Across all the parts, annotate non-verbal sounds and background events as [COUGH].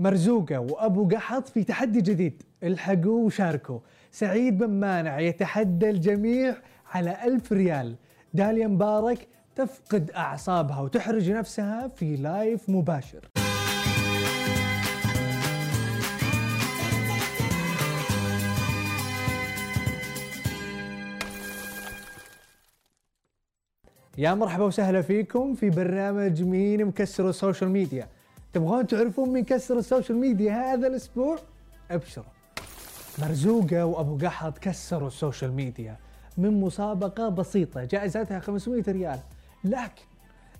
مرزوقة وأبو قحط في تحدي جديد. الحقوا وشاركوا. سعيد بن مانع يتحدى الجميع على ألف ريال. داليا مبارك تفقد أعصابها وتحرج نفسها في live مباشر. يا مرحبا وسهلا فيكم في برنامج مين مكسر ال social media. تبغون تعرفون مين كسر ال social media هذا الأسبوع؟ أبشروا. مرزوقة وأبو قحط كسروا ال social media من مسابقة بسيطة جائزتها 500 ريال. لكن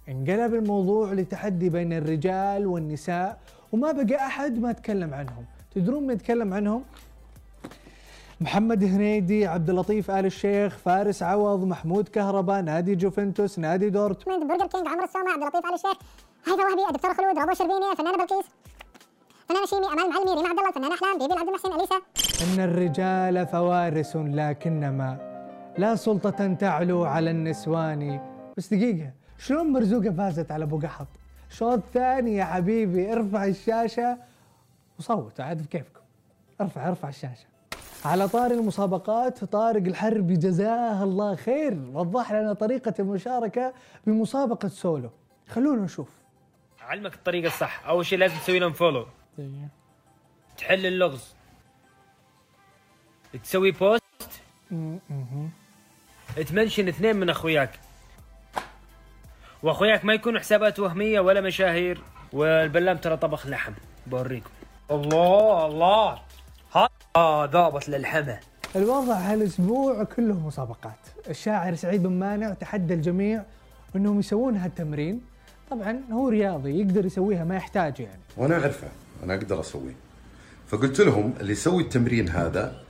انقلب الموضوع لتحدي بين الرجال والنساء وما بقى أحد ما تكلم عنهم. تدرون من يتكلم عنهم؟ محمد هنيدي عبد اللطيف آل الشيخ فارس عوض محمود كهرباء نادي جوفنتوس نادي دورتموند برجر كينج عمرو السومة عبد اللطيف آل الشيخ. هيثم وهبي الدكتور خلود ربو الشربيني الفنانة بلقيس. فنانة شيمي أمال المعلمي ريما عبد الله الفنانة أحلام بيبي العبد المحسن أليسا. إن الرجال فوارس لكنما لا سلطة تعلو على النسوان. بس دقيقة شلون مرزوقة فازت على أبو قحط؟ شوط ثاني يا حبيبي ارفع الشاشة. وصوت عاد بكيفكم. ارفع ارفع الشاشة. على طاري المسابقات طارق الحربي جزاه الله خير. وضح لنا طريقة المشاركة بمسابقة سولو. خلونا نشوف. اعلمك الطريقة الصح. أول شيء لازم تسوي لهم follow تحل اللغز. تسوي post تمنشن اثنين من أخوياك. وأخوياك ما يكونوا حسابات وهمية ولا مشاهير. والبلام ترى طبخ لحم. بوريكم. الله الله. ها ضابط للحمى الوضع هالأسبوع كله مسابقات. الشاعر سعيد بن مانع تحدى الجميع إنهم يسوون هالتمرين. طبعا هو رياضي يقدر يسويها ما يحتاج يعني. وأنا أعرفه أنا أقدر أسويه. فقلت لهم اللي يسوي التمرين هذا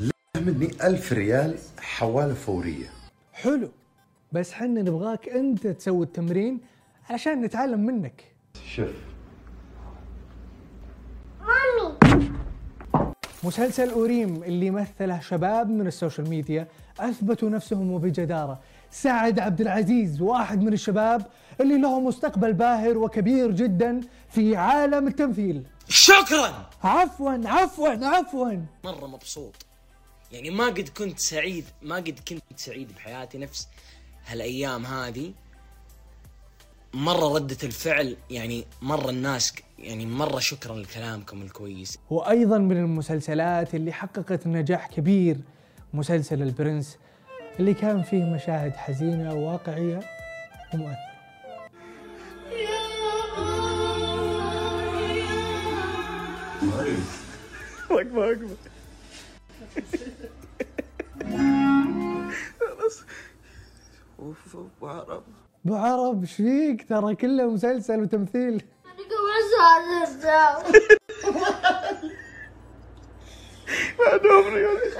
له مني ألف ريال حواله فورية. حلو. بس حنا نبغاك أنت تسوي التمرين علشان نتعلم منك. شوف. مسلسل أوريم اللي مثله شباب من ال social media أثبتوا نفسهم وبجدارة. سعد عبد العزيز واحد من الشباب اللي له مستقبل باهر وكبير جدا في عالم التمثيل. شكرا! عفوا عفوا عفوا. مرة مبسوط. يعني ما قد كنت سعيد ما قد كنت سعيد بحياتي نفس هالأيام هذه. مرة ردة الفعل يعني مرة الناس يعني مرة شكرا لكلامكم الكويس. وأيضا من المسلسلات اللي حققت نجاح كبير مسلسل البرنس اللي كان فيه مشاهد حزينة وواقعية ومؤثرة. أبو عرب إيش فيك؟ ترى كله مسلسل وتمثيل. [LAUGHS]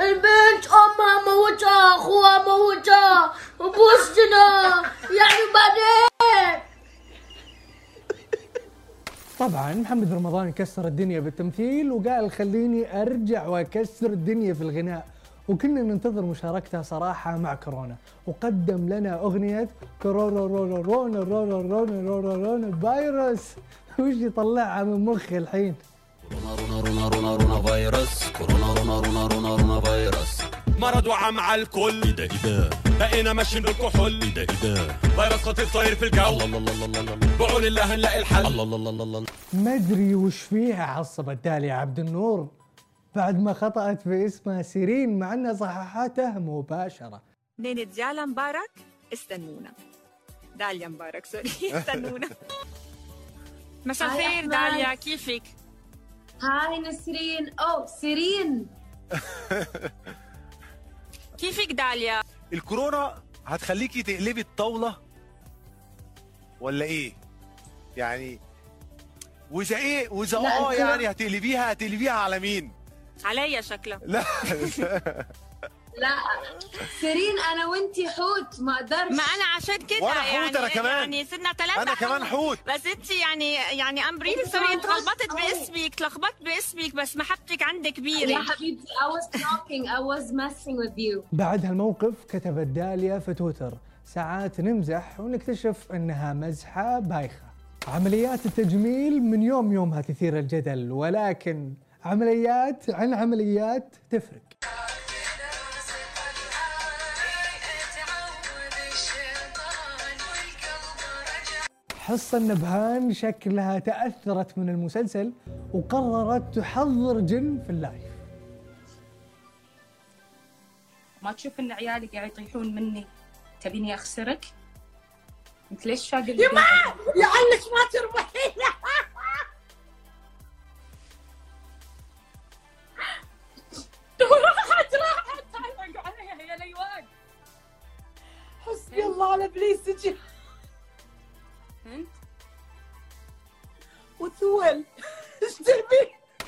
البنت امها موتها اخوها موتها وبوستنا يعني بعدين طبعا محمد رمضان كسر الدنيا بالتمثيل وقال خليني ارجع واكسر الدنيا في الغناء وكنا ننتظر مشاركته صراحة مع كورونا وقدم لنا أغنية كورونا رونا رونا رونا رونا رونا رونا فيروس وش يطلعها من مخي الحين رونا رونا رونا رونا فيروس كورونا رونا رونا رونا رونا فيروس مرض وعم على الكل. إيه ده إيه ده بقينا ماشيين بالكحول. إيه ده إيه ده فيروس خطير طاير في الجو. الله الله الله الله الله بعون الله هنلاقي الحل. الله الله الله الله ما أدري وش فيها عصبت داليا عبد النور. بعد ما خطأت باسمها سيرين مع انها صححته مباشرة. نينة ديالا مبارك استنونا. داليا مبارك سوري [LAUGHS] استنونا. مساء الخير. داليا كيفك؟ هاي نسرين أو سيرين [LAUGHS] كيفك داليا؟ الكورونا هتخليكي تقلبي الطاولة ولا إيه؟ يعني وإذا إيه وإذا لا، آه الكورة- يعني هتقلبيها هتقلبيها على مين؟ عليا شكلها لا [LAUGHS] لا. سيرين أنا وأنتي حوت ما أقدرش. ما أنا عشان كده وأنا حوت يعني أنا كمان. يعني صرنا ثلاثة أنا كمان حوت. بس انت يعني يعني I'm really sorry كمان اتلخبطت. باسمك اتلخبطت باسمك بس محبتك عندي كبيرة يا حبيبتي I was talking I was messing with you. بعد هالموقف كتبت داليا في تويتر ساعات نمزح ونكتشف إنها مزحة بايخة. عمليات التجميل من يوم يومها تثير الجدل ولكن عمليات عن عمليات تفرق. حصة النبهان شكلها تأثرت من المسلسل وقررت تحضر جن في اللايف. ما تشوف إن عيالي قاعد يطيحون مني؟ تبيني أخسرك؟ أنت ليش شاق يا ما لعلك ما تربحين راحت راحت تعلق عليها يا ليوان حسبي الله على ابليسك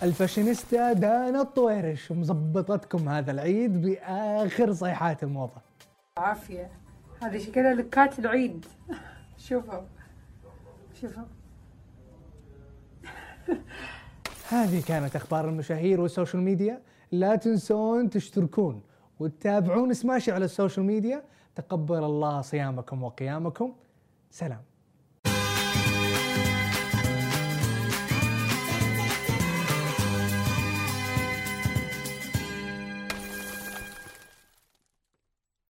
الفاشينيستا دانا الطويرش مزبطتكم هذا العيد بآخر صيحات الموضة. عافية. هذه شكلها لوكات العيد. شوفوا. شوفوا. [LAUGHS] هذه كانت أخبار المشاهير وال social media. لا تنسون تشتركون وتتابعون سماشي على ال social media. تقبل الله صيامكم وقيامكم. سلام.